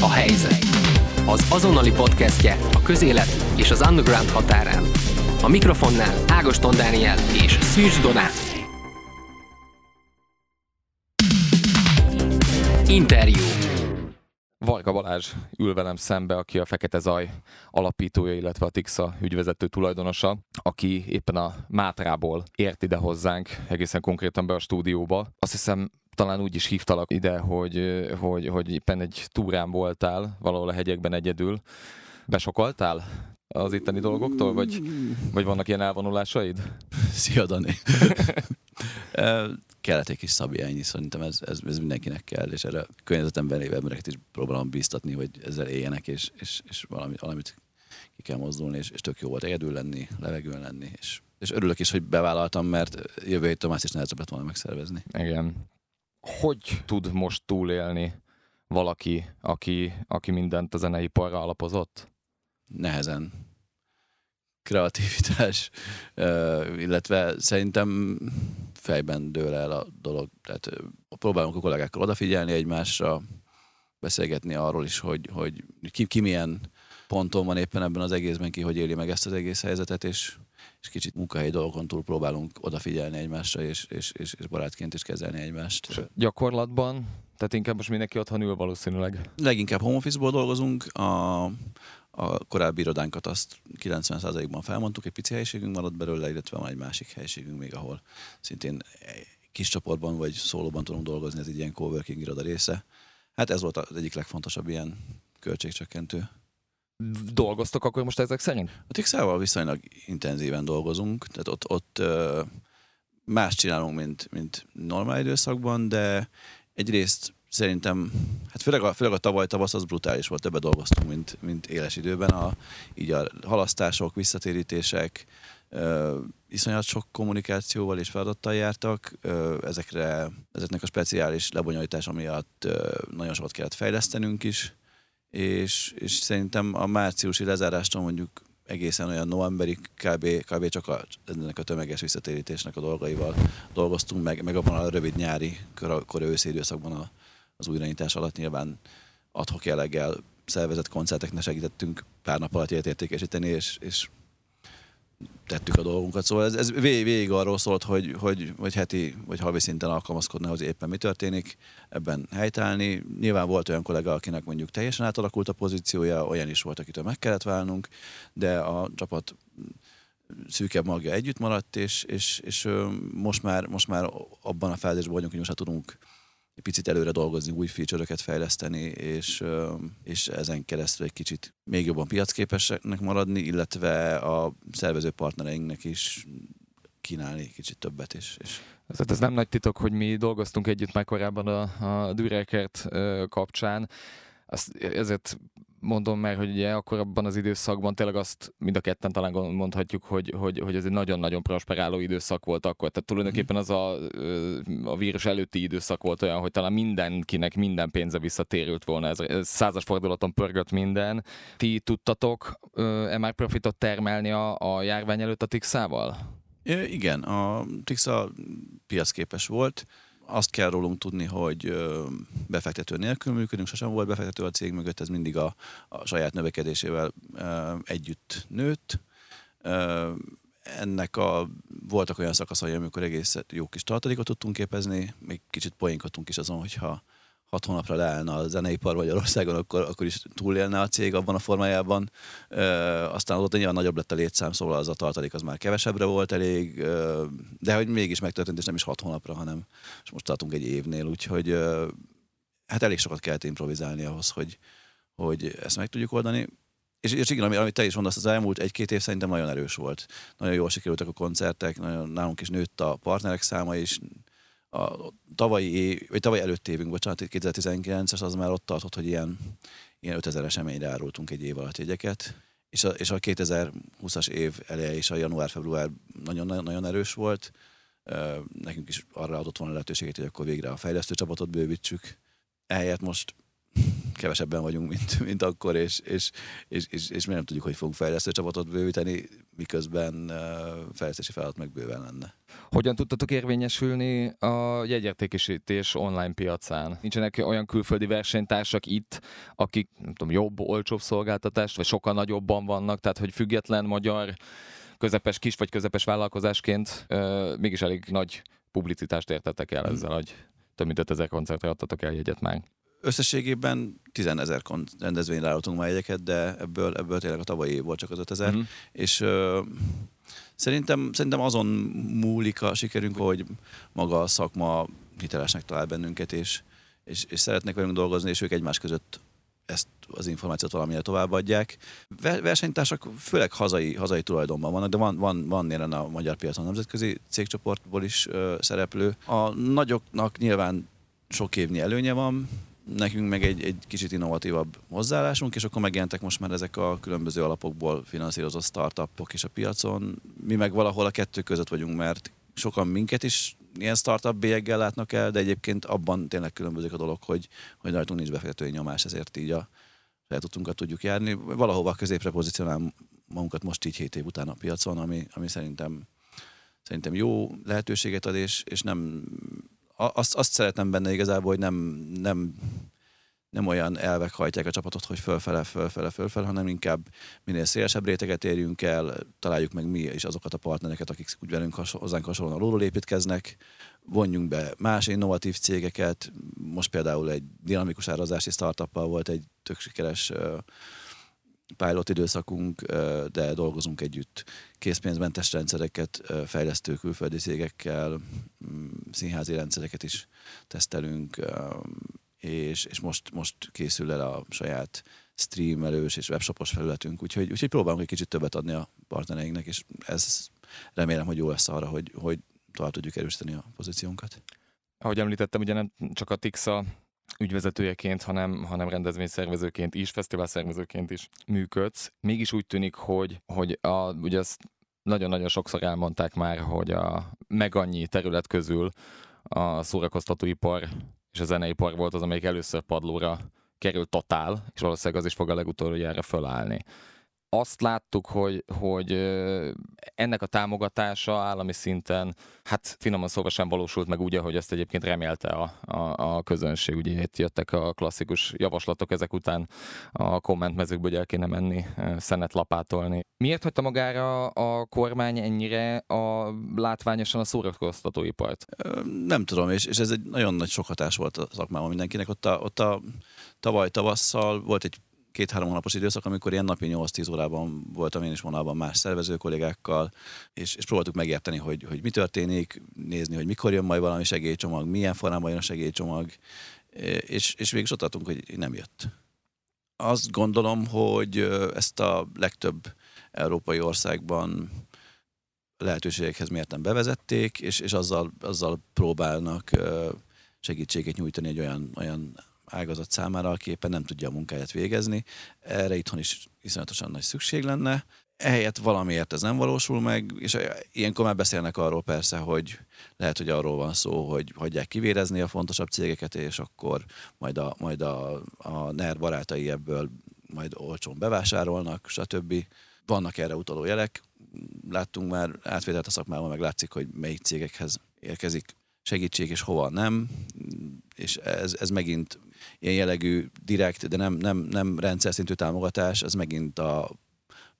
A helyzet. Az azonnali podcastje a közélet és az underground határán. A mikrofonnál Ágoston Dániel és Szűcs Donát. Interjú. Varga Balázs ül velem szembe, aki a Fekete Zaj alapítója, illetve a Tixa ügyvezető tulajdonosa, aki éppen a Mátrából ért ide hozzánk, egészen konkrétan be a stúdióba. Azt hiszem talán úgy is hívtalak ide, hogy, hogy, hogy éppen egy túrán voltál, valahol a hegyekben egyedül. Besokoltál az itteni dolgoktól, vagy, vagy vannak ilyen elvonulásaid? Szia, Dani! Kellett egy kis szabi ennyi, szerintem ez, ez, ez, mindenkinek kell, és erre a környezetemben lévő embereket is próbálom bíztatni, hogy ezzel éljenek, és, és, és valami, valamit ki kell mozdulni, és, és tök jó volt egyedül lenni, levegőn lenni, és, és örülök is, hogy bevállaltam, mert jövő héttől más is nehezebb lett volna megszervezni. Igen. Hogy tud most túlélni valaki, aki, aki mindent a zeneiparra alapozott? Nehezen. Kreativitás, illetve szerintem fejben dől el a dolog. Tehát próbálunk a kollégákkal odafigyelni egymásra, beszélgetni arról is, hogy, hogy ki, ki milyen ponton van éppen ebben az egészben, ki hogy éli meg ezt az egész helyzetet, és, és kicsit munkahelyi dolgokon túl próbálunk odafigyelni egymásra, és, és, és, és barátként is kezelni egymást. És gyakorlatban? Tehát inkább most mindenki otthon ül valószínűleg. Leginkább home office-ból dolgozunk, a, a korábbi irodánkat azt 90%-ban felmondtuk, egy pici helyiségünk maradt belőle, illetve van egy másik helyiségünk még, ahol szintén kis csoportban vagy szólóban tudunk dolgozni, ez egy ilyen coworking iroda része. Hát ez volt az egyik legfontosabb ilyen költségcsökkentő dolgoztok akkor most ezek szerint? A Tixával viszonylag intenzíven dolgozunk, tehát ott, ott más csinálunk, mint, mint normál időszakban, de egyrészt szerintem, hát főleg a, főleg a tavaly tavasz az brutális volt, többet dolgoztunk, mint, mint éles időben. A, így a halasztások, visszatérítések, ö, iszonyat sok kommunikációval és feladattal jártak. Ö, ezekre, ezeknek a speciális lebonyolítása miatt ö, nagyon sokat kellett fejlesztenünk is és, és szerintem a márciusi lezárástól mondjuk egészen olyan novemberig kb, kb. csak a, ennek a tömeges visszatérítésnek a dolgaival dolgoztunk, meg, meg abban a rövid nyári, kor őszi időszakban a, az újraindítás alatt nyilván adhok jelleggel szervezett koncerteknek segítettünk pár nap alatt értékesíteni, és, és tettük a dolgunkat. Szóval ez, ez végig, végig arról szólt, hogy, hogy, hogy heti vagy havi szinten alkalmazkodni, hogy éppen mi történik, ebben helytállni. Nyilván volt olyan kollega, akinek mondjuk teljesen átalakult a pozíciója, olyan is volt, akitől meg kellett válnunk, de a csapat szűkebb magja együtt maradt, és, és, és most, már, most már abban a fázisban vagyunk, hogy most már tudunk egy picit előre dolgozni, új feature-öket fejleszteni, és, és ezen keresztül egy kicsit még jobban piacképesnek maradni, illetve a szervező partnereinknek is kínálni kicsit többet is. És... Tehát ez nem nagy titok, hogy mi dolgoztunk együtt már korábban a, a Dürekert kapcsán. Ezért mondom meg, hogy ugye akkor abban az időszakban tényleg azt mind a ketten talán mondhatjuk, hogy, hogy, hogy ez egy nagyon-nagyon prosperáló időszak volt akkor. Tehát tulajdonképpen az a, a vírus előtti időszak volt olyan, hogy talán mindenkinek minden pénze visszatérült volna. Ez, ez százas fordulaton pörgött minden. Ti tudtatok e már profitot termelni a, a járvány előtt a Tixával? Igen, a Tixa piacképes volt azt kell rólunk tudni, hogy befektető nélkül működünk, sosem volt befektető a cég mögött, ez mindig a, a saját növekedésével együtt nőtt. Ennek a, voltak olyan szakaszai, amikor egész jó kis tartalékot tudtunk képezni, még kicsit poénkodtunk is azon, hogyha hat hónapra leállna a zeneipar Magyarországon, akkor, akkor is túlélne a cég abban a formájában. E, aztán ott nyilván nagyobb lett a létszám, szóval az a tartalék az már kevesebbre volt elég, e, de hogy mégis megtörtént, és nem is hat hónapra, hanem és most tartunk egy évnél, úgyhogy e, hát elég sokat kellett improvizálni ahhoz, hogy, hogy ezt meg tudjuk oldani. És, és igen, amit te is mondasz, az elmúlt egy-két év szerintem nagyon erős volt. Nagyon jól sikerültek a koncertek, nagyon, nálunk is nőtt a partnerek száma is, a tavalyi, vagy tavaly előtt évünk, bocsánat, 2019-es, az már ott tartott, hogy ilyen, ilyen 5000 eseményre árultunk egy év alatt jegyeket. És a, és a 2020-as év eleje és a január-február nagyon-nagyon erős volt. Nekünk is arra adott volna lehetőséget, hogy akkor végre a fejlesztő csapatot bővítsük. Ehelyett most kevesebben vagyunk, mint, mint akkor, és, és, és, és, és mi nem tudjuk, hogy fogunk fejlesztő csapatot bővíteni, miközben fejlesztési feladat meg bőven lenne. Hogyan tudtatok érvényesülni a jegyértékesítés online piacán? Nincsenek olyan külföldi versenytársak itt, akik nem tudom, jobb, olcsóbb szolgáltatást, vagy sokkal nagyobban vannak, tehát hogy független magyar közepes, kis vagy közepes vállalkozásként euh, mégis elég nagy publicitást értettek el ezzel, hogy több mint 5000 koncertre adtatok el jegyet már. Összességében 10 ezer rendezvényre állítunk már jegyeket, de ebből, ebből tényleg a tavalyi év volt csak az 5000, uh-huh. és uh, szerintem, szerintem azon múlik a sikerünk, hogy maga a szakma hitelesnek talál bennünket, és, és, és szeretnek velünk dolgozni, és ők egymás között ezt az információt valamilyen továbbadják. Versenytársak főleg hazai, hazai tulajdonban vannak, de van, van, van jelen a magyar piacon nemzetközi cégcsoportból is ö, szereplő. A nagyoknak nyilván sok évnyi előnye van, nekünk meg egy, egy kicsit innovatívabb hozzáállásunk, és akkor megjelentek most már ezek a különböző alapokból finanszírozott startupok is a piacon. Mi meg valahol a kettő között vagyunk, mert sokan minket is ilyen startup bélyeggel látnak el, de egyébként abban tényleg különbözik a dolog, hogy, hogy rajtunk nincs befektetői nyomás, ezért így a sajátutunkat tudjuk járni. Valahova középre pozícionál magunkat most így 7 év után a piacon, ami, ami szerintem, szerintem jó lehetőséget ad, és, és nem azt, azt szeretem benne igazából, hogy nem, nem, nem olyan elvek hajtják a csapatot, hogy fölfele, fölfele, fölfele, hanem inkább minél szélesebb réteget érjünk el, találjuk meg mi is azokat a partnereket, akik úgy velünk hozzánk hasonlóan alulról építkeznek, vonjunk be más innovatív cégeket, most például egy dinamikus árazási startuppal volt egy tök sikeres pilot időszakunk, de dolgozunk együtt készpénzmentes rendszereket fejlesztő külföldi cégekkel, mm, színházi rendszereket is tesztelünk, és, és most, most készül el a saját streamelős és webshopos felületünk, úgyhogy, úgyhogy próbálunk egy kicsit többet adni a partnereinknek, és ez remélem, hogy jó lesz arra, hogy, hogy tovább tudjuk erősíteni a pozíciónkat. Ahogy említettem, ugye nem csak a TIXA ügyvezetőjeként, hanem, hanem rendezvényszervezőként is, fesztiválszervezőként is működsz. Mégis úgy tűnik, hogy, hogy a, ugye ezt nagyon-nagyon sokszor elmondták már, hogy a meg annyi terület közül a szórakoztatóipar és a zeneipar volt az, amelyik először padlóra került totál, és valószínűleg az is fog a legutoljára fölállni azt láttuk, hogy, hogy ennek a támogatása állami szinten, hát finoman szóval sem valósult meg úgy, ahogy ezt egyébként remélte a, a, a közönség. Ugye itt jöttek a klasszikus javaslatok ezek után a kommentmezőkből, hogy el kéne menni, szenet lapátolni. Miért hagyta magára a kormány ennyire a látványosan a szórakoztatóipart? Nem tudom, és, és ez egy nagyon nagy sok hatás volt a szakmában mindenkinek. Ott a, ott a tavaly tavasszal volt egy két-három hónapos időszak, amikor ilyen napi 8-10 órában voltam én is vonalban más szervező kollégákkal, és, és próbáltuk megérteni, hogy, hogy mi történik, nézni, hogy mikor jön majd valami segélycsomag, milyen formában jön a segélycsomag, és, és végül ott tartunk, hogy nem jött. Azt gondolom, hogy ezt a legtöbb európai országban lehetőségekhez mérten bevezették, és, és azzal, azzal próbálnak segítséget nyújtani egy olyan, olyan ágazat számára, aki éppen nem tudja a munkáját végezni. Erre itthon is iszonyatosan nagy szükség lenne. Ehelyett valamiért ez nem valósul meg, és ilyenkor már beszélnek arról persze, hogy lehet, hogy arról van szó, hogy hagyják kivérezni a fontosabb cégeket, és akkor majd a, majd a, a NER barátai ebből majd olcsón bevásárolnak, stb. Vannak erre utaló jelek. Láttunk már átvételt a szakmában, meg látszik, hogy melyik cégekhez érkezik segítség, és hova nem. És ez, ez megint ilyen jellegű direkt, de nem, nem, nem rendszer szintű támogatás, az megint a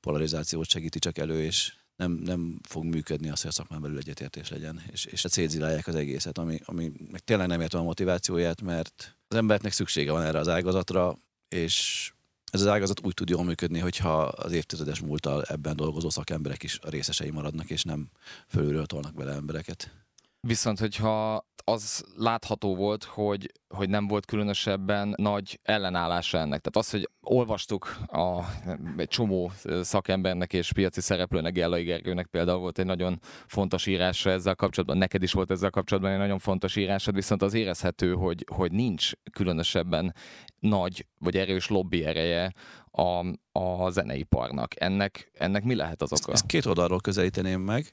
polarizációt segíti csak elő, és nem, nem fog működni az, hogy a szakmán belül egyetértés legyen, és, és a célzilálják az egészet, ami, ami meg tényleg nem értem a motivációját, mert az embernek szüksége van erre az ágazatra, és ez az ágazat úgy tud jól működni, hogyha az évtizedes múltal ebben dolgozó szakemberek is a részesei maradnak, és nem fölülről tolnak bele embereket. Viszont, hogyha az látható volt, hogy, hogy nem volt különösebben nagy ellenállása ennek. Tehát az, hogy olvastuk a, egy csomó szakembernek és piaci szereplőnek, Gellai Gergőnek például volt egy nagyon fontos írása ezzel kapcsolatban, neked is volt ezzel kapcsolatban egy nagyon fontos írásod, viszont az érezhető, hogy, hogy nincs különösebben nagy vagy erős lobby ereje a, a zeneiparnak. Ennek, ennek mi lehet az oka? Ezt, két oldalról közelíteném meg.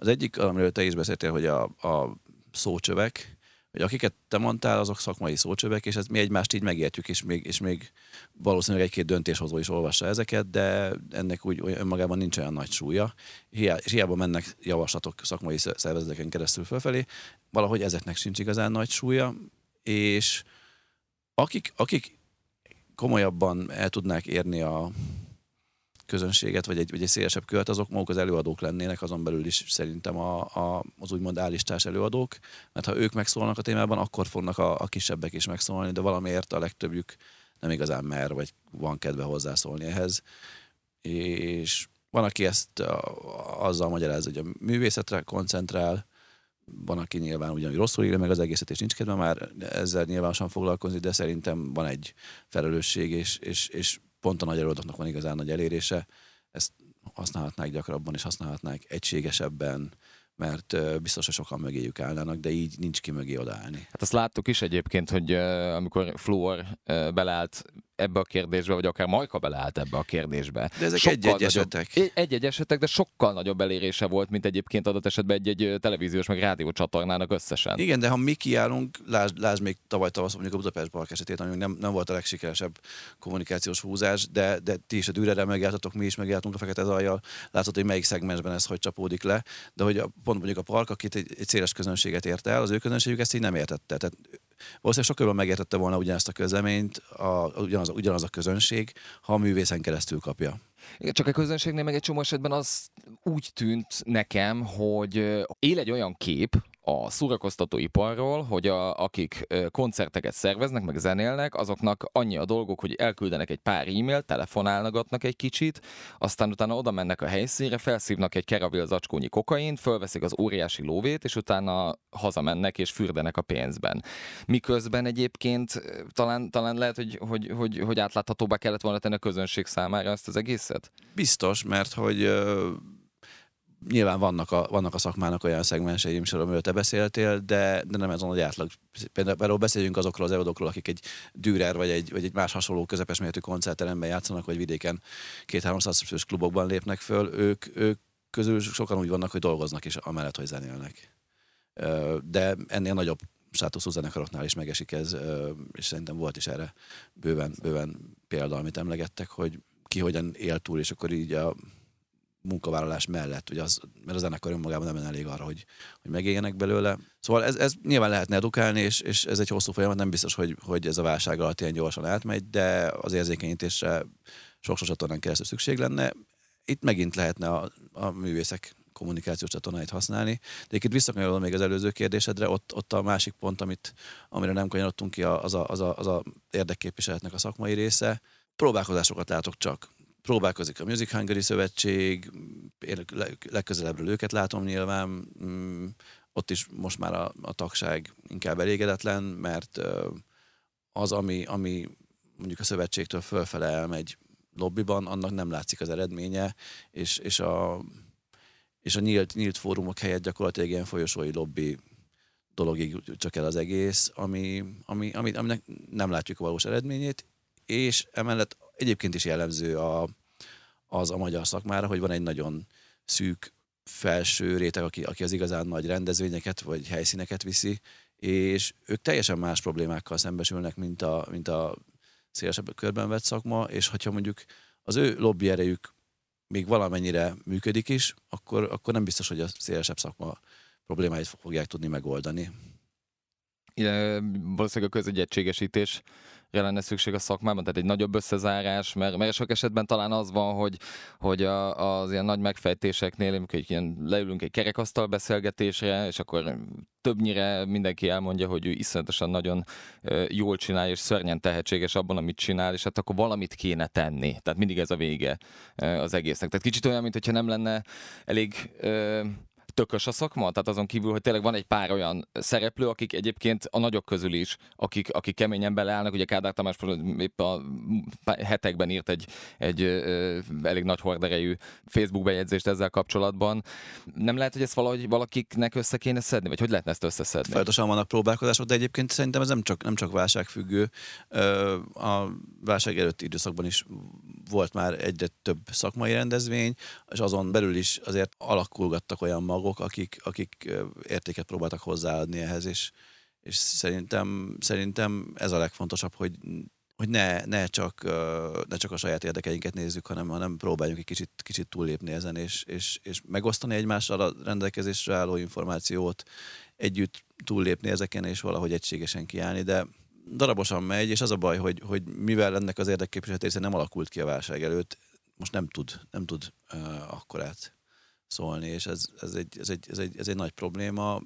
Az egyik, amiről te is beszéltél, hogy a, a szócsövek, hogy akiket te mondtál, azok szakmai szócsövek, és ezt mi egymást így megértjük, és még, és még valószínűleg egy-két döntéshozó is olvassa ezeket, de ennek úgy önmagában nincs olyan nagy súlya. Hiá, és hiába mennek javaslatok szakmai szervezeteken keresztül fölfelé, valahogy ezeknek sincs igazán nagy súlya, és akik, akik komolyabban el tudnák érni a közönséget, vagy egy, vagy egy szélesebb kört, azok maguk az előadók lennének, azon belül is szerintem a, a, az úgymond állistás előadók, mert ha ők megszólnak a témában, akkor fognak a, a kisebbek is megszólni, de valamiért a legtöbbjük nem igazán mer, vagy van kedve hozzászólni ehhez. És van, aki ezt azzal magyaráz, hogy a művészetre koncentrál, van, aki nyilván ugyanúgy rosszul írja meg az egészet, és nincs kedve már ezzel nyilvánosan foglalkozni, de szerintem van egy felelősség, és, és, és pont a nagy előadóknak van igazán nagy elérése. Ezt használhatnák gyakrabban, és használhatnák egységesebben, mert biztos, hogy sokan mögéjük állnának, de így nincs ki mögé odaállni. Hát azt láttuk is egyébként, hogy amikor Fluor beleállt ebbe a kérdésbe, vagy akár Majka beleállt ebbe a kérdésbe. De ezek egy-egy esetek. Egy-egy esetek, de sokkal nagyobb elérése volt, mint egyébként adott esetben egy-egy televíziós meg rádió csatornának összesen. Igen, de ha mi kiállunk, lásd, lásd még tavaly tavasz, mondjuk a Budapest Park esetét, ami nem, nem volt a legsikeresebb kommunikációs húzás, de, de ti is a dűrere megjártatok, mi is megjártunk a Fekete Zajjal, látod, hogy melyik szegmensben ez hogy csapódik le, de hogy a, pont mondjuk a park, akit egy, egy széles közönséget ért el, az ő közönségük ezt így nem értette. Tehát valószínűleg sokkal jobban megértette volna ugyanezt a közleményt, a, ugyanaz, ugyanaz a közönség, ha a művészen keresztül kapja. Csak a közönségnél meg egy csomó esetben az úgy tűnt nekem, hogy él egy olyan kép, a szórakoztatóiparról, hogy a, akik koncerteket szerveznek, meg zenélnek, azoknak annyi a dolgok, hogy elküldenek egy pár e-mailt, telefonálgatnak egy kicsit, aztán utána oda mennek a helyszínre, felszívnak egy keravil zacskónyi kokaint, fölveszik az óriási lóvét, és utána hazamennek és fürdenek a pénzben. Miközben egyébként talán, talán lehet, hogy, hogy, hogy, hogy átláthatóbbá kellett volna tenni a közönség számára ezt az egészet? Biztos, mert hogy nyilván vannak a, vannak a szakmának olyan szegmensei, amiről te beszéltél, de, de nem ez a nagy átlag. Például beszéljünk azokról az előadókról, akik egy Dürer vagy egy, vagy egy más hasonló közepes méretű koncertteremben játszanak, vagy vidéken két-háromszáz fős klubokban lépnek föl, ők, ők közül sokan úgy vannak, hogy dolgoznak is amellett, hogy zenélnek. De ennél nagyobb státuszú zenekaroknál is megesik ez, és szerintem volt is erre bőven, bőven példa, amit emlegettek, hogy ki hogyan él túl, és akkor így a munkavállalás mellett, ugye az, mert a zenekar önmagában nem elég arra, hogy, hogy megéljenek belőle. Szóval ez, ez nyilván lehetne edukálni, és, és ez egy hosszú folyamat, nem biztos, hogy, hogy ez a válság alatt ilyen gyorsan átmegy, de az érzékenyítésre sok-sok csatornán keresztül szükség lenne. Itt megint lehetne a, a művészek kommunikációs csatornáit használni. De egyébként visszakanyarodom még az előző kérdésedre, ott, ott a másik pont, amit, amire nem kanyarodtunk ki, az a, az, a, az a érdekképviseletnek a szakmai része. Próbálkozásokat látok csak próbálkozik a Music Hungary Szövetség, én legközelebbről őket látom nyilván, mm, ott is most már a, a tagság inkább elégedetlen, mert az, ami, ami mondjuk a szövetségtől fölfele elmegy lobbiban, annak nem látszik az eredménye, és, és a, és a nyílt, nyílt fórumok helyett gyakorlatilag ilyen folyosói lobby dologig csak el az egész, ami, ami, ami, aminek nem látjuk a valós eredményét, és emellett egyébként is jellemző a, az a magyar szakmára, hogy van egy nagyon szűk felső réteg, aki, aki az igazán nagy rendezvényeket vagy helyszíneket viszi, és ők teljesen más problémákkal szembesülnek, mint a, mint a szélesebb körben vett szakma, és hogyha mondjuk az ő lobby erejük még valamennyire működik is, akkor, akkor nem biztos, hogy a szélesebb szakma problémáit fogják tudni megoldani. Igen, valószínűleg a közegyegységesítés lenne szükség a szakmában, tehát egy nagyobb összezárás, mert, mert sok esetben talán az van, hogy, hogy a, az ilyen nagy megfejtéseknél, amikor ilyen leülünk egy kerekasztal beszélgetésre, és akkor többnyire mindenki elmondja, hogy ő iszonyatosan nagyon jól csinál, és szörnyen tehetséges abban, amit csinál, és hát akkor valamit kéne tenni. Tehát mindig ez a vége az egésznek. Tehát kicsit olyan, mintha nem lenne elég tökös a szakma? Tehát azon kívül, hogy tényleg van egy pár olyan szereplő, akik egyébként a nagyok közül is, akik, akik keményen beleállnak, ugye Kádár Tamás épp a hetekben írt egy, egy elég nagy horderejű Facebook bejegyzést ezzel kapcsolatban. Nem lehet, hogy ezt valahogy valakiknek össze kéne szedni, vagy hogy lehetne ezt összeszedni? Folyamatosan vannak próbálkozások, de egyébként szerintem ez nem csak, nem csak válságfüggő. A válság előtti időszakban is volt már egyre több szakmai rendezvény, és azon belül is azért alakulgattak olyan magok, akik, akik értéket próbáltak hozzáadni ehhez, és, és szerintem, szerintem ez a legfontosabb, hogy hogy ne, ne, csak, ne csak a saját érdekeinket nézzük, hanem, hanem próbáljunk egy kicsit, kicsit túllépni ezen, és, és, és megosztani egymással a rendelkezésre álló információt, együtt túllépni ezeken, és valahogy egységesen kiállni, de darabosan megy, és az a baj, hogy, hogy mivel ennek az érdekképviseletése nem alakult ki a válság előtt, most nem tud, nem tud uh, akkorát szólni, és ez, ez, egy, ez, egy, ez, egy, ez egy nagy probléma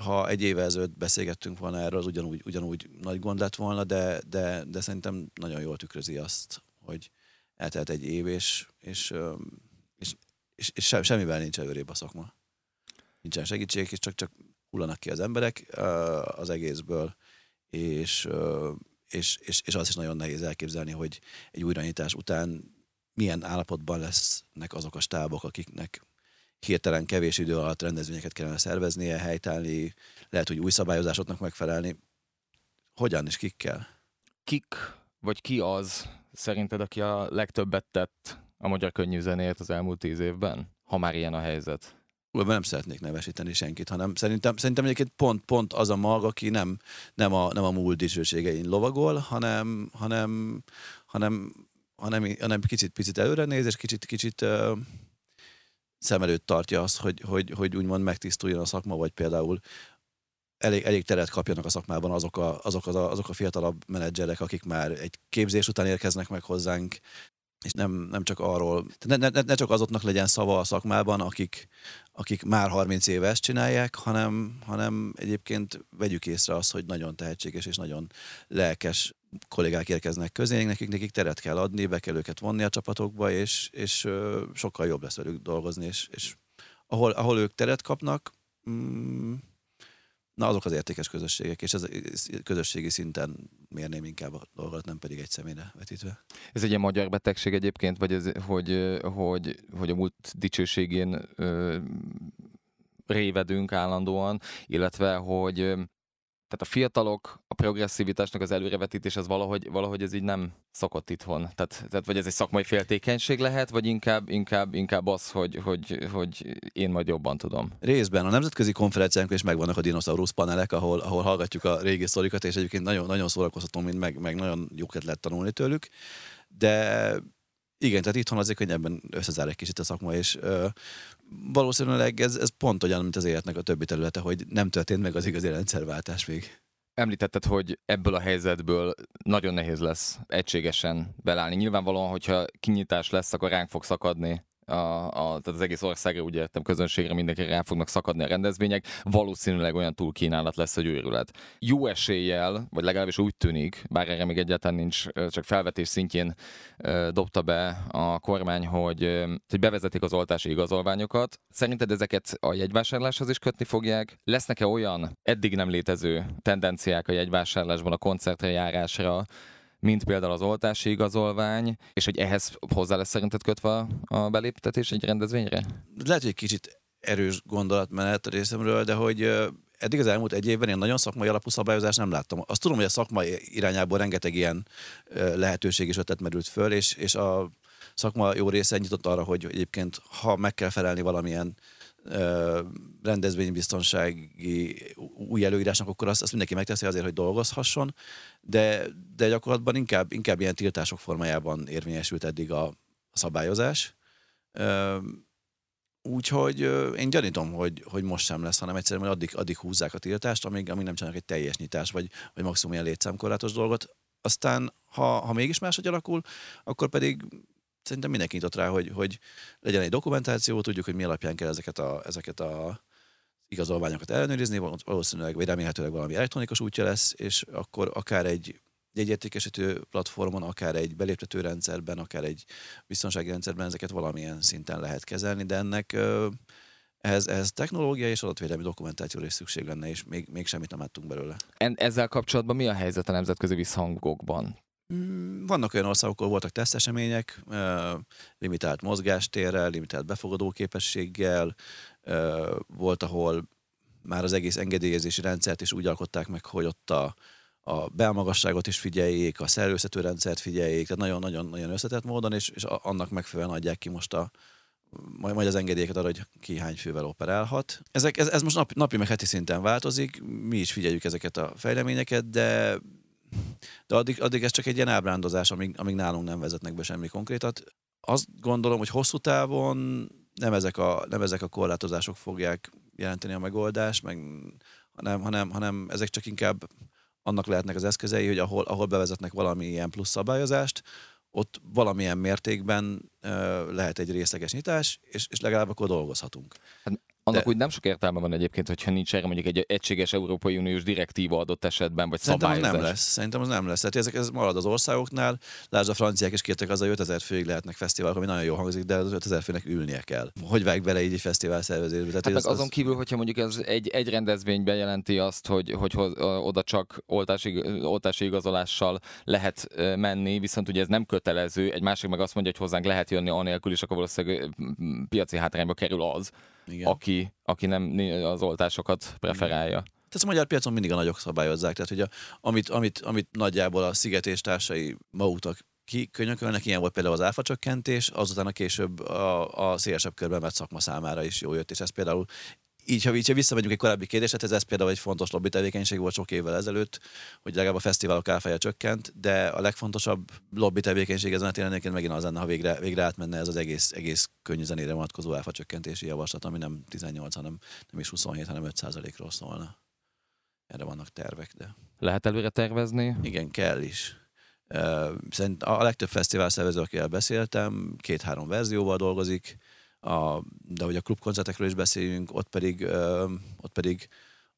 ha egy éve ezelőtt beszélgettünk volna erről, az ugyanúgy, ugyanúgy nagy gond lett volna, de, de, de szerintem nagyon jól tükrözi azt, hogy eltelt egy év, és, és, és, és, és semmivel nincs előrébb a szakma. Nincsen segítség, és csak, csak hullanak ki az emberek az egészből, és, és, és, és az is nagyon nehéz elképzelni, hogy egy újranyitás után milyen állapotban lesznek azok a stábok, akiknek hirtelen kevés idő alatt rendezvényeket kellene szerveznie, helytállni, lehet, hogy új szabályozásoknak megfelelni. Hogyan és kikkel? Kik, vagy ki az szerinted, aki a legtöbbet tett a magyar könnyű zenéért az elmúlt tíz évben, ha már ilyen a helyzet? nem szeretnék nevesíteni senkit, hanem szerintem, szerintem egyébként pont, pont az a mag, aki nem, nem, a, nem a múlt dicsőségein lovagol, hanem, hanem, hanem, hanem, hanem kicsit, picit előre néz, és kicsit, kicsit uh, szem előtt tartja azt, hogy, hogy, hogy úgymond megtisztuljon a szakma, vagy például elég, elég teret kapjanak a szakmában azok a, azok, az a, azok a fiatalabb menedzserek, akik már egy képzés után érkeznek meg hozzánk, és nem, nem csak arról, ne, ne, ne csak azoknak legyen szava a szakmában, akik, akik már 30 éve ezt csinálják, hanem, hanem egyébként vegyük észre azt, hogy nagyon tehetséges és nagyon lelkes kollégák érkeznek közénk, nekik, nekik teret kell adni, be kell őket vonni a csapatokba, és, és sokkal jobb lesz velük dolgozni, és, és ahol, ahol ők teret kapnak, mm, na azok az értékes közösségek, és ez közösségi szinten mérném inkább a dolgot, nem pedig egy személyre vetítve. Ez egy magyar betegség egyébként, vagy ez, hogy, hogy, hogy a múlt dicsőségén ö, révedünk állandóan, illetve hogy tehát a fiatalok, a progresszivitásnak az előrevetítés, az valahogy, valahogy ez így nem szokott itthon. Tehát, tehát vagy ez egy szakmai féltékenység lehet, vagy inkább, inkább, inkább az, hogy, hogy, hogy én majd jobban tudom. Részben. A nemzetközi konferenciánkon is megvannak a dinoszaurusz panelek, ahol, ahol hallgatjuk a régi sztorikat, és egyébként nagyon, nagyon szórakoztató, mint meg, meg nagyon jókat lehet tanulni tőlük. De igen, tehát itthon azért könnyebben összezár egy kicsit a szakma, és ö, valószínűleg ez, ez pont olyan, mint az életnek a többi területe, hogy nem történt meg az igazi rendszerváltás még. Említetted, hogy ebből a helyzetből nagyon nehéz lesz egységesen belállni. Nyilvánvalóan, hogyha kinyitás lesz, akkor ránk fog szakadni a, a, tehát az egész országra, úgy értem, közönségre mindenki rá fognak szakadni a rendezvények, valószínűleg olyan túlkínálat lesz, hogy őrület. Jó eséllyel, vagy legalábbis úgy tűnik, bár erre még egyáltalán nincs, csak felvetés szintjén dobta be a kormány, hogy, hogy bevezetik az oltási igazolványokat. Szerinted ezeket a jegyvásárláshoz is kötni fogják? Lesznek-e olyan eddig nem létező tendenciák a jegyvásárlásban, a koncertre járásra, mint például az oltási igazolvány, és hogy ehhez hozzá lesz szerinted kötve a beléptetés egy rendezvényre? Lehet, hogy egy kicsit erős gondolatmenet a részemről, de hogy eddig az elmúlt egy évben én nagyon szakmai alapú szabályozást nem láttam. Azt tudom, hogy a szakmai irányából rengeteg ilyen lehetőség is ötlet merült föl, és, és a szakma jó része nyitott arra, hogy egyébként ha meg kell felelni valamilyen rendezvénybiztonsági új előírásnak, akkor azt, azt mindenki megteszi azért, hogy dolgozhasson, de, de gyakorlatban inkább, inkább ilyen tiltások formájában érvényesült eddig a, a szabályozás. Úgyhogy én gyanítom, hogy, hogy most sem lesz, hanem egyszerűen addig, addig húzzák a tiltást, amíg, amíg nem csinálnak egy teljes nyitás, vagy, vagy maximum ilyen létszámkorlátos dolgot. Aztán, ha, ha mégis máshogy alakul, akkor pedig szerintem mindenki nyitott rá, hogy, hogy legyen egy dokumentáció, tudjuk, hogy mi alapján kell ezeket a, ezeket a igazolványokat ellenőrizni, valószínűleg, vagy remélhetőleg valami elektronikus útja lesz, és akkor akár egy jegyértékesítő platformon, akár egy beléptető rendszerben, akár egy biztonsági rendszerben ezeket valamilyen szinten lehet kezelni, de ennek ehhez, ehhez technológia és adatvédelmi dokumentációra is szükség lenne, és még, még semmit nem láttunk belőle. Ezzel kapcsolatban mi a helyzet a nemzetközi visszhangokban? Mm, vannak olyan országok, ahol voltak tesztesemények, limitált mozgástérrel, limitált befogadó képességgel, volt, ahol már az egész engedélyezési rendszert is úgy alkották meg, hogy ott a, a belmagasságot is figyeljék, a szerőszető rendszert figyeljék, tehát nagyon-nagyon-nagyon összetett módon, és, és annak megfelelően adják ki most a majd az engedélyeket arra, hogy ki hány fővel operálhat. Ezek, ez, ez most napi, napi meg heti szinten változik, mi is figyeljük ezeket a fejleményeket, de de addig, addig ez csak egy ilyen ábrándozás, amíg, amíg nálunk nem vezetnek be semmi konkrétat. Azt gondolom, hogy hosszú távon nem ezek a, nem ezek a korlátozások fogják jelenteni a megoldást, meg, hanem, hanem, hanem ezek csak inkább annak lehetnek az eszközei, hogy ahol, ahol bevezetnek valami ilyen plusz szabályozást, ott valamilyen mértékben uh, lehet egy részleges nyitás, és, és legalább akkor dolgozhatunk. Hát annak De... úgy nem sok értelme van egyébként, hogyha nincs erre mondjuk egy egységes Európai Uniós direktíva adott esetben, vagy Szerintem szabályozás. az nem lesz. Szerintem az nem lesz. Tehát ezek ez marad az országoknál. Lásd, a franciák is kértek az, hogy 5000 főig lehetnek fesztiválok, ami nagyon jó hangzik, de az 5000 főnek ülnie kell. Hogy vág bele így egy fesztivál szervezésbe? Tehát hát az, azon kívül, hogyha mondjuk ez egy, egy rendezvény bejelenti azt, hogy, hogy oda csak oltási, oltási igazolással lehet menni, viszont ugye ez nem kötelező, egy másik meg azt mondja, hogy hozzánk lehet jönni anélkül, és akkor valószínűleg piaci hátrányba kerül az, igen. Aki, aki nem az oltásokat preferálja. Tehát a magyar piacon mindig a nagyok szabályozzák. Tehát, hogy a, amit, amit, amit nagyjából a Sziget és társai maguknak kikönyökölnek, ilyen volt például az áfacsökkentés, azután a később a, a szélesebb körben vett szakma számára is jó jött, és ez például így, ha, így, ha visszamegyünk egy korábbi kérdésre, ez, ez például egy fontos lobby tevékenység volt sok évvel ezelőtt, hogy legalább a fesztiválok áfája csökkent, de a legfontosabb lobby tevékenység ezen a téren megint az lenne, ha végre, végre átmenne ez az egész, egész könnyű zenére vonatkozó áfa csökkentési javaslat, ami nem 18, hanem nem is 27, hanem 5% ról szólna. Erre vannak tervek, de... Lehet előre tervezni? Igen, kell is. Szerint a legtöbb fesztivál szervező, akivel beszéltem, két-három verzióval dolgozik, a, de hogy a klubkoncertekről is beszéljünk, ott pedig, ott pedig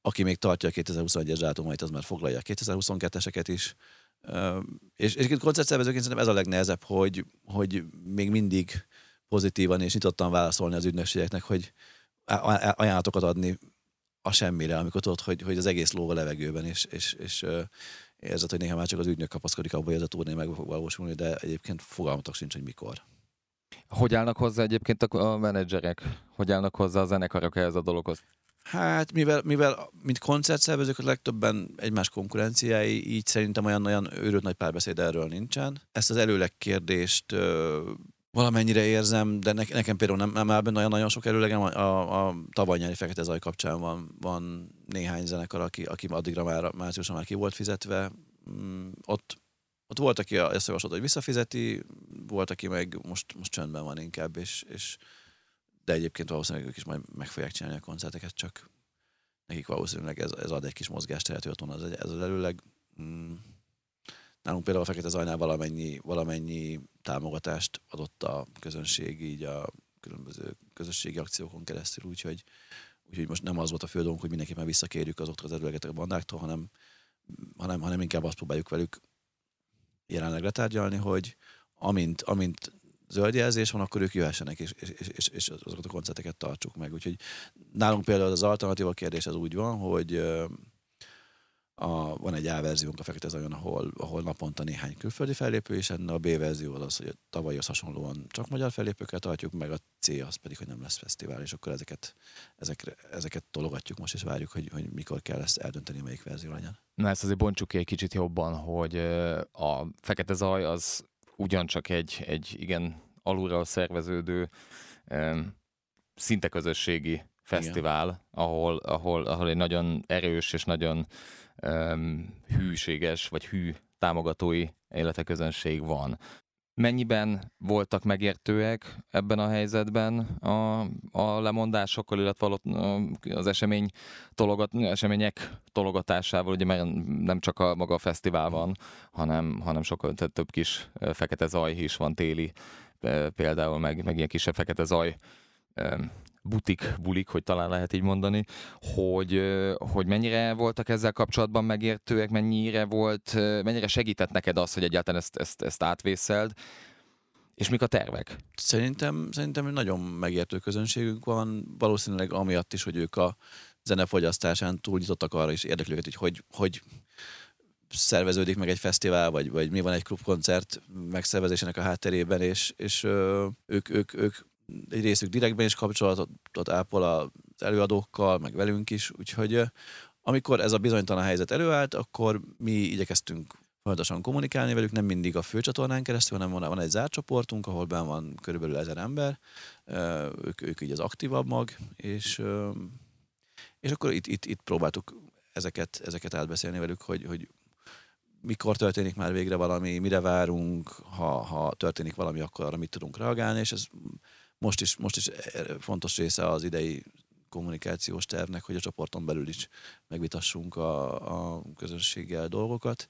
aki még tartja a 2021-es dátumait, az már foglalja a 2022-eseket is. Ö, és, és koncertszervezőként szerintem ez a legnehezebb, hogy, hogy még mindig pozitívan és nyitottan válaszolni az ügynökségeknek, hogy ajánlatokat adni a semmire, amikor tudod, hogy, hogy az egész ló a levegőben, és, és, és érzed, hogy néha már csak az ügynök kapaszkodik abban, hogy ez a turné meg fog valósulni, de egyébként fogalmatok sincs, hogy mikor. Hogy állnak hozzá egyébként a menedzserek? Hogy állnak hozzá a zenekarok ehhez a dologhoz? Hát, mivel, mivel mint koncertszervezők a legtöbben egymás konkurenciái, így szerintem olyan, olyan őrült nagy párbeszéd erről nincsen. Ezt az előleg kérdést ö, valamennyire érzem, de ne, nekem például nem, nem áll benne olyan nagyon sok előlegem. A, a, a tavaly nyári Fekete Zaj kapcsán van, van néhány zenekar, aki, aki addigra már márciusban már ki volt fizetve. Mm, ott ott volt, aki ezt javasolt, hogy visszafizeti, volt, aki meg most, most csöndben van inkább, és, és de egyébként valószínűleg ők is majd meg fogják csinálni a koncerteket, csak nekik valószínűleg ez, ez ad egy kis mozgást, hogy ott van ez, az előleg. Mm. Nálunk például a Fekete Zajnál valamennyi, valamennyi támogatást adott a közönség így a különböző közösségi akciókon keresztül, úgyhogy, úgyhogy most nem az volt a fő dolgunk, hogy mindenképpen visszakérjük azoktól az előlegeket a bandáktól, hanem, hanem, hanem inkább azt próbáljuk velük jelenleg letárgyalni, hogy amint, amint zöld jelzés van, akkor ők jöhessenek, és, és, és, és azokat a koncerteket tartsuk meg. Úgyhogy nálunk például az alternatíva kérdés az úgy van, hogy a, van egy A verziónk a Fekete Zajon, ahol, ahol naponta néhány külföldi fellépő, és ennek a B verzió az, hogy a tavalyhoz hasonlóan csak magyar fellépőket tartjuk, meg a C az pedig, hogy nem lesz fesztivál, és akkor ezeket, ezekre, ezeket tologatjuk most, és várjuk, hogy, hogy mikor kell ezt eldönteni, melyik verzió legyen. Na ezt azért bontsuk ki egy kicsit jobban, hogy a Fekete Zaj az ugyancsak egy, egy igen alulra szerveződő, szinte közösségi fesztivál, ahol, ahol, ahol egy nagyon erős és nagyon um, hűséges vagy hű támogatói életeközönség van. Mennyiben voltak megértőek ebben a helyzetben a, a lemondásokkal, illetve az esemény tologat, események tologatásával, ugye mert nem csak a maga a fesztivál van, hanem, hanem sokkal több kis fekete zaj is van téli, például meg, meg ilyen kisebb fekete zaj butik bulik, hogy talán lehet így mondani, hogy, hogy mennyire voltak ezzel kapcsolatban megértőek, mennyire volt, mennyire segített neked az, hogy egyáltalán ezt, ezt, ezt átvészeld, és mik a tervek? Szerintem, szerintem nagyon megértő közönségünk van, valószínűleg amiatt is, hogy ők a zenefogyasztásán túl nyitottak arra is érdekli hogy, hogy hogy szerveződik meg egy fesztivál, vagy, vagy mi van egy klubkoncert megszervezésének a hátterében, és, és ők, ők, ők egy részük direktben is kapcsolatot ápol az előadókkal, meg velünk is, úgyhogy amikor ez a bizonytalan helyzet előállt, akkor mi igyekeztünk folyamatosan kommunikálni velük, nem mindig a főcsatornán keresztül, hanem van, van egy zárt csoportunk, ahol ben van körülbelül ezer ember, ők, ők így az aktívabb mag, és, és akkor itt, itt, itt próbáltuk ezeket, ezeket átbeszélni velük, hogy, hogy mikor történik már végre valami, mire várunk, ha, ha történik valami, akkor arra mit tudunk reagálni, és ez most is, most is fontos része az idei kommunikációs tervnek, hogy a csoporton belül is megvitassunk a, a közönséggel dolgokat.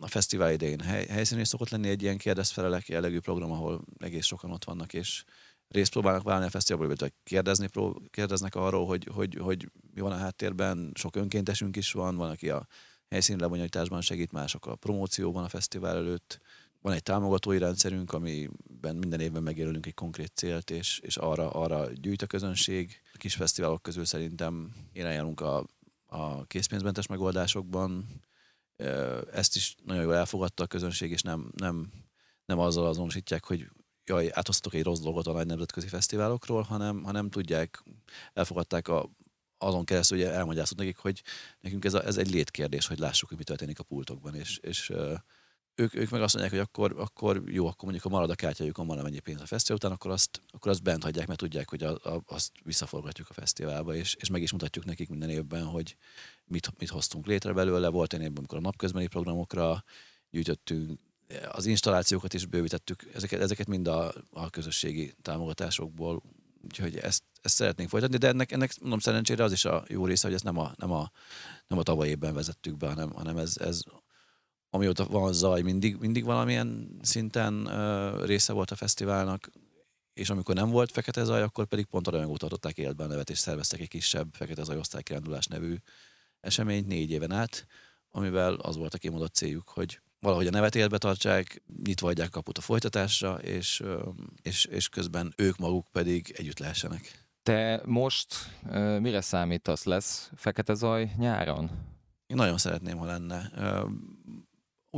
A fesztivál idején hely, helyszínén is szokott lenni egy ilyen kérdezfelelek jellegű program, ahol egész sokan ott vannak, és részt próbálnak válni a fesztiválból, vagy kérdezni, pró, kérdeznek arról, hogy, hogy, hogy mi van a háttérben, sok önkéntesünk is van, van, aki a helyszíni lebonyolításban segít, mások a promócióban a fesztivál előtt. Van egy támogatói rendszerünk, amiben minden évben megjelölünk egy konkrét célt, és, és arra, arra gyűjt a közönség. A kis fesztiválok közül szerintem irányulunk a, a készpénzmentes megoldásokban. Ezt is nagyon jól elfogadta a közönség, és nem, nem, nem azzal azonosítják, hogy jaj, áthoztatok egy rossz dolgot a nagy nemzetközi fesztiválokról, hanem, hanem tudják, elfogadták a, azon keresztül, hogy elmagyaráztuk nekik, hogy nekünk ez, a, ez egy létkérdés, hogy lássuk, hogy mi történik a pultokban, és, és ők, ők meg azt mondják, hogy akkor, akkor jó, akkor mondjuk a marad a kártyájukon van mennyi pénz a fesztivál után, akkor azt, akkor azt bent hagyják, mert tudják, hogy a, a, azt visszaforgatjuk a fesztiválba, és, és meg is mutatjuk nekik minden évben, hogy mit, mit hoztunk létre belőle. Volt egy évben, amikor a napközbeni programokra gyűjtöttünk, az installációkat is bővítettük, ezeket, ezeket mind a, a közösségi támogatásokból Úgyhogy ezt, ezt szeretnénk folytatni, de ennek, ennek mondom szerencsére az is a jó része, hogy ezt nem a, nem a, nem a tavaly évben vezettük be, hanem, hanem ez, ez amióta van zaj, mindig, mindig valamilyen szinten uh, része volt a fesztiválnak, és amikor nem volt Fekete Zaj, akkor pedig pont arra meg tartották életben a nevet, és szerveztek egy kisebb Fekete Zaj osztálykirándulás nevű eseményt négy éven át, amivel az volt a kimondott céljuk, hogy valahogy a nevet életbe tartsák, nyitva adják kaput a folytatásra, és, és, és közben ők maguk pedig együtt lehessenek. Te most mire számítasz? Lesz Fekete Zaj nyáron? Én nagyon szeretném, ha lenne.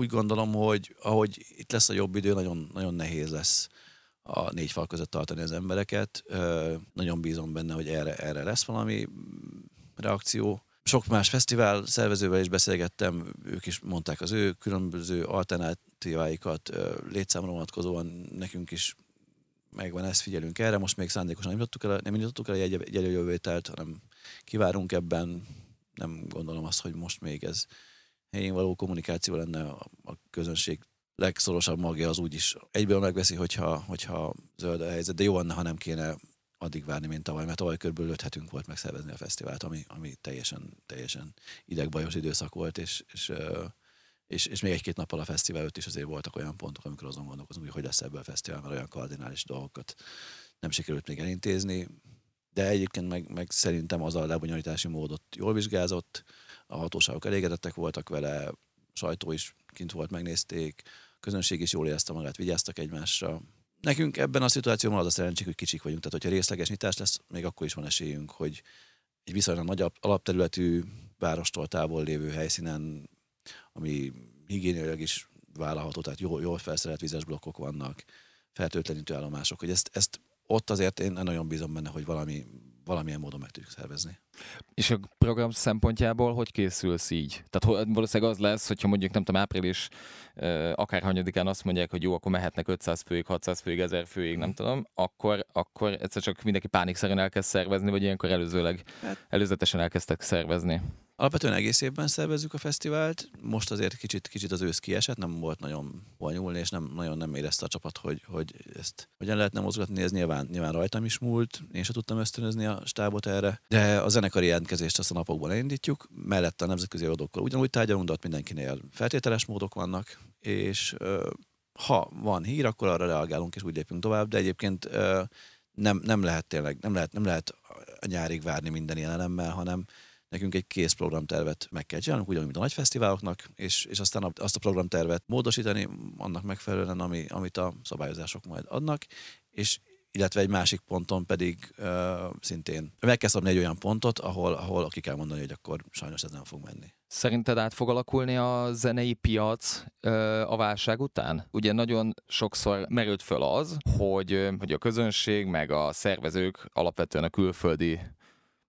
Úgy gondolom, hogy ahogy itt lesz a jobb idő, nagyon, nagyon nehéz lesz a négy fal között tartani az embereket. Nagyon bízom benne, hogy erre, erre lesz valami reakció sok más fesztivál szervezővel is beszélgettem, ők is mondták az ő különböző alternatíváikat, létszámra vonatkozóan nekünk is megvan, ezt figyelünk erre. Most még szándékosan nem nyitottuk el, nem nyitottuk el egy, egy előjövételt, hanem kivárunk ebben. Nem gondolom azt, hogy most még ez helyén való kommunikáció lenne a, a közönség legszorosabb magja az úgyis egyből megveszi, hogyha, hogyha zöld a helyzet, de jó lenne, ha nem kéne addig várni, mint tavaly, mert tavaly kb. 5 hetünk volt megszervezni a fesztivált, ami, ami teljesen, teljesen idegbajos időszak volt, és, és, és, és még egy-két nappal a fesztivál előtt is azért voltak olyan pontok, amikor azon gondolkozunk, hogy hogy lesz ebből a fesztivál, mert olyan kardinális dolgokat nem sikerült még elintézni, de egyébként meg, meg szerintem az a lebonyolítási módot jól vizsgázott, a hatóságok elégedettek voltak vele, sajtó is kint volt, megnézték, közönség is jól érezte magát, vigyáztak egymásra, Nekünk ebben a szituációban az a szerencsénk, hogy kicsik vagyunk, tehát hogyha részleges nyitás lesz, még akkor is van esélyünk, hogy egy viszonylag nagy alapterületű, várostól távol lévő helyszínen, ami higiéniailag is vállalható, tehát jól, jól felszerelt vizes blokkok vannak, fertőtlenítő állomások, hogy ezt, ezt ott azért én nagyon bízom benne, hogy valami, valamilyen módon meg tudjuk szervezni. És a program szempontjából hogy készülsz így? Tehát valószínűleg az lesz, hogyha mondjuk nem tudom, április akár hanyadikán azt mondják, hogy jó, akkor mehetnek 500 főig, 600 főig, 1000 főig, nem tudom, akkor, akkor egyszer csak mindenki pánikszerűen elkezd szervezni, vagy ilyenkor előzőleg, hát, előzetesen elkezdtek szervezni. Alapvetően egész évben szervezzük a fesztivált. Most azért kicsit, kicsit az ősz kiesett, nem volt nagyon hol nyúlni, és nem, nagyon nem érezte a csapat, hogy, hogy ezt hogyan lehetne mozgatni. Ez nyilván, nyilván rajtam is múlt, én sem tudtam ösztönözni a stábot erre. De a zenekari jelentkezést azt a napokban elindítjuk, mellette a nemzetközi adókkal ugyanúgy tárgyalunk, de ott mindenkinél feltételes módok vannak, és ha van hír, akkor arra reagálunk, és úgy lépünk tovább, de egyébként nem, nem lehet tényleg, nem lehet, nem lehet a nyárig várni minden ilyen hanem nekünk egy kész programtervet meg kell csinálnunk, ugyanúgy, mint a nagy fesztiváloknak, és, és aztán azt a programtervet módosítani annak megfelelően, ami, amit a szabályozások majd adnak, és illetve egy másik ponton pedig uh, szintén meg kell szabni egy olyan pontot, ahol, ahol ki kell mondani, hogy akkor sajnos ez nem fog menni. Szerinted át fog alakulni a zenei piac ö, a válság után? Ugye nagyon sokszor merült föl az, hogy, hogy a közönség meg a szervezők alapvetően a külföldi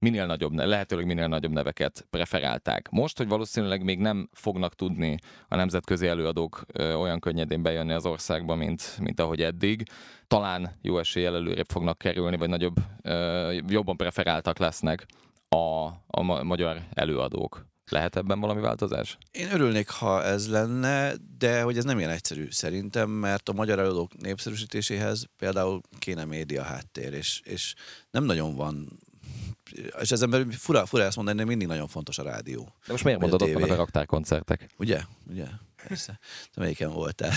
minél nagyobb, lehetőleg minél nagyobb neveket preferálták. Most, hogy valószínűleg még nem fognak tudni a nemzetközi előadók olyan könnyedén bejönni az országba, mint, mint ahogy eddig, talán jó eséllyel előrébb fognak kerülni, vagy nagyobb, jobban preferáltak lesznek a, a magyar előadók. Lehet ebben valami változás? Én örülnék, ha ez lenne, de hogy ez nem ilyen egyszerű szerintem, mert a magyar előadók népszerűsítéséhez például kéne média háttér, és, és nem nagyon van és ezen belül fura, fura ezt mondani, de mindig nagyon fontos a rádió. De most miért mondod, ott vannak a raktárkoncertek? Ugye? Ugye? Persze. Te melyiken voltál?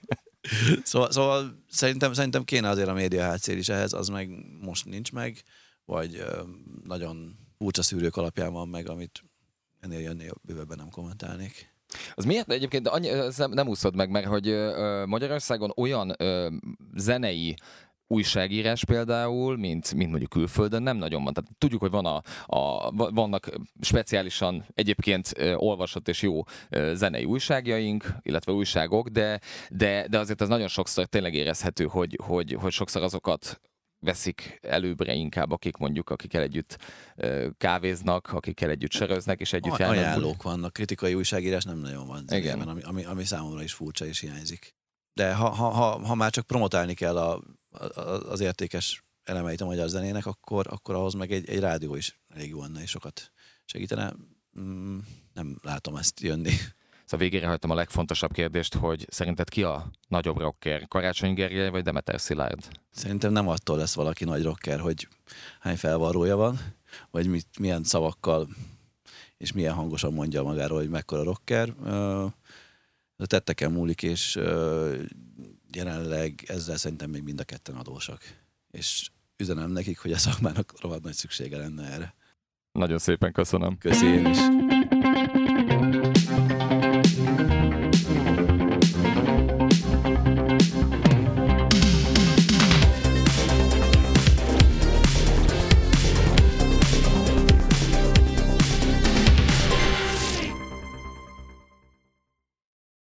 szóval, szóval szerintem, szerintem kéne azért a média hátszél is ehhez, az meg most nincs meg, vagy nagyon furcsa szűrők alapján van meg, amit ennél jönnél bővebben nem kommentálnék. Az miért egyébként annyi, nem úszod meg, mert hogy ö, Magyarországon olyan ö, zenei újságírás például, mint, mint mondjuk külföldön nem nagyon van. Tehát tudjuk, hogy van a, a, vannak speciálisan egyébként olvasott és jó zenei újságjaink, illetve újságok, de, de, de azért az nagyon sokszor tényleg érezhető, hogy, hogy, hogy sokszor azokat veszik előbbre inkább, akik mondjuk, akikkel együtt kávéznak, akikkel együtt söröznek, és együtt járnak. Ajánlók vannak, kritikai újságírás nem nagyon van. Igen. Ami, ami, ami számomra is furcsa és hiányzik. De ha, ha, ha, ha már csak promotálni kell a, a, az értékes elemeit a magyar zenének, akkor, akkor ahhoz meg egy, egy rádió is elég jó lenne, és sokat segítene. Mm, nem látom ezt jönni. Szóval végére hagytam a legfontosabb kérdést, hogy szerinted ki a nagyobb rocker? Karácsony Gergely vagy Demeter Szilárd? Szerintem nem attól lesz valaki nagy rocker, hogy hány felvarrója van, vagy mit, milyen szavakkal és milyen hangosan mondja magáról, hogy mekkora rocker. A tetteken múlik, és jelenleg ezzel szerintem még mind a ketten adósak. És üzenem nekik, hogy a szakmának rohadt nagy szüksége lenne erre. Nagyon szépen köszönöm. Köszönöm is.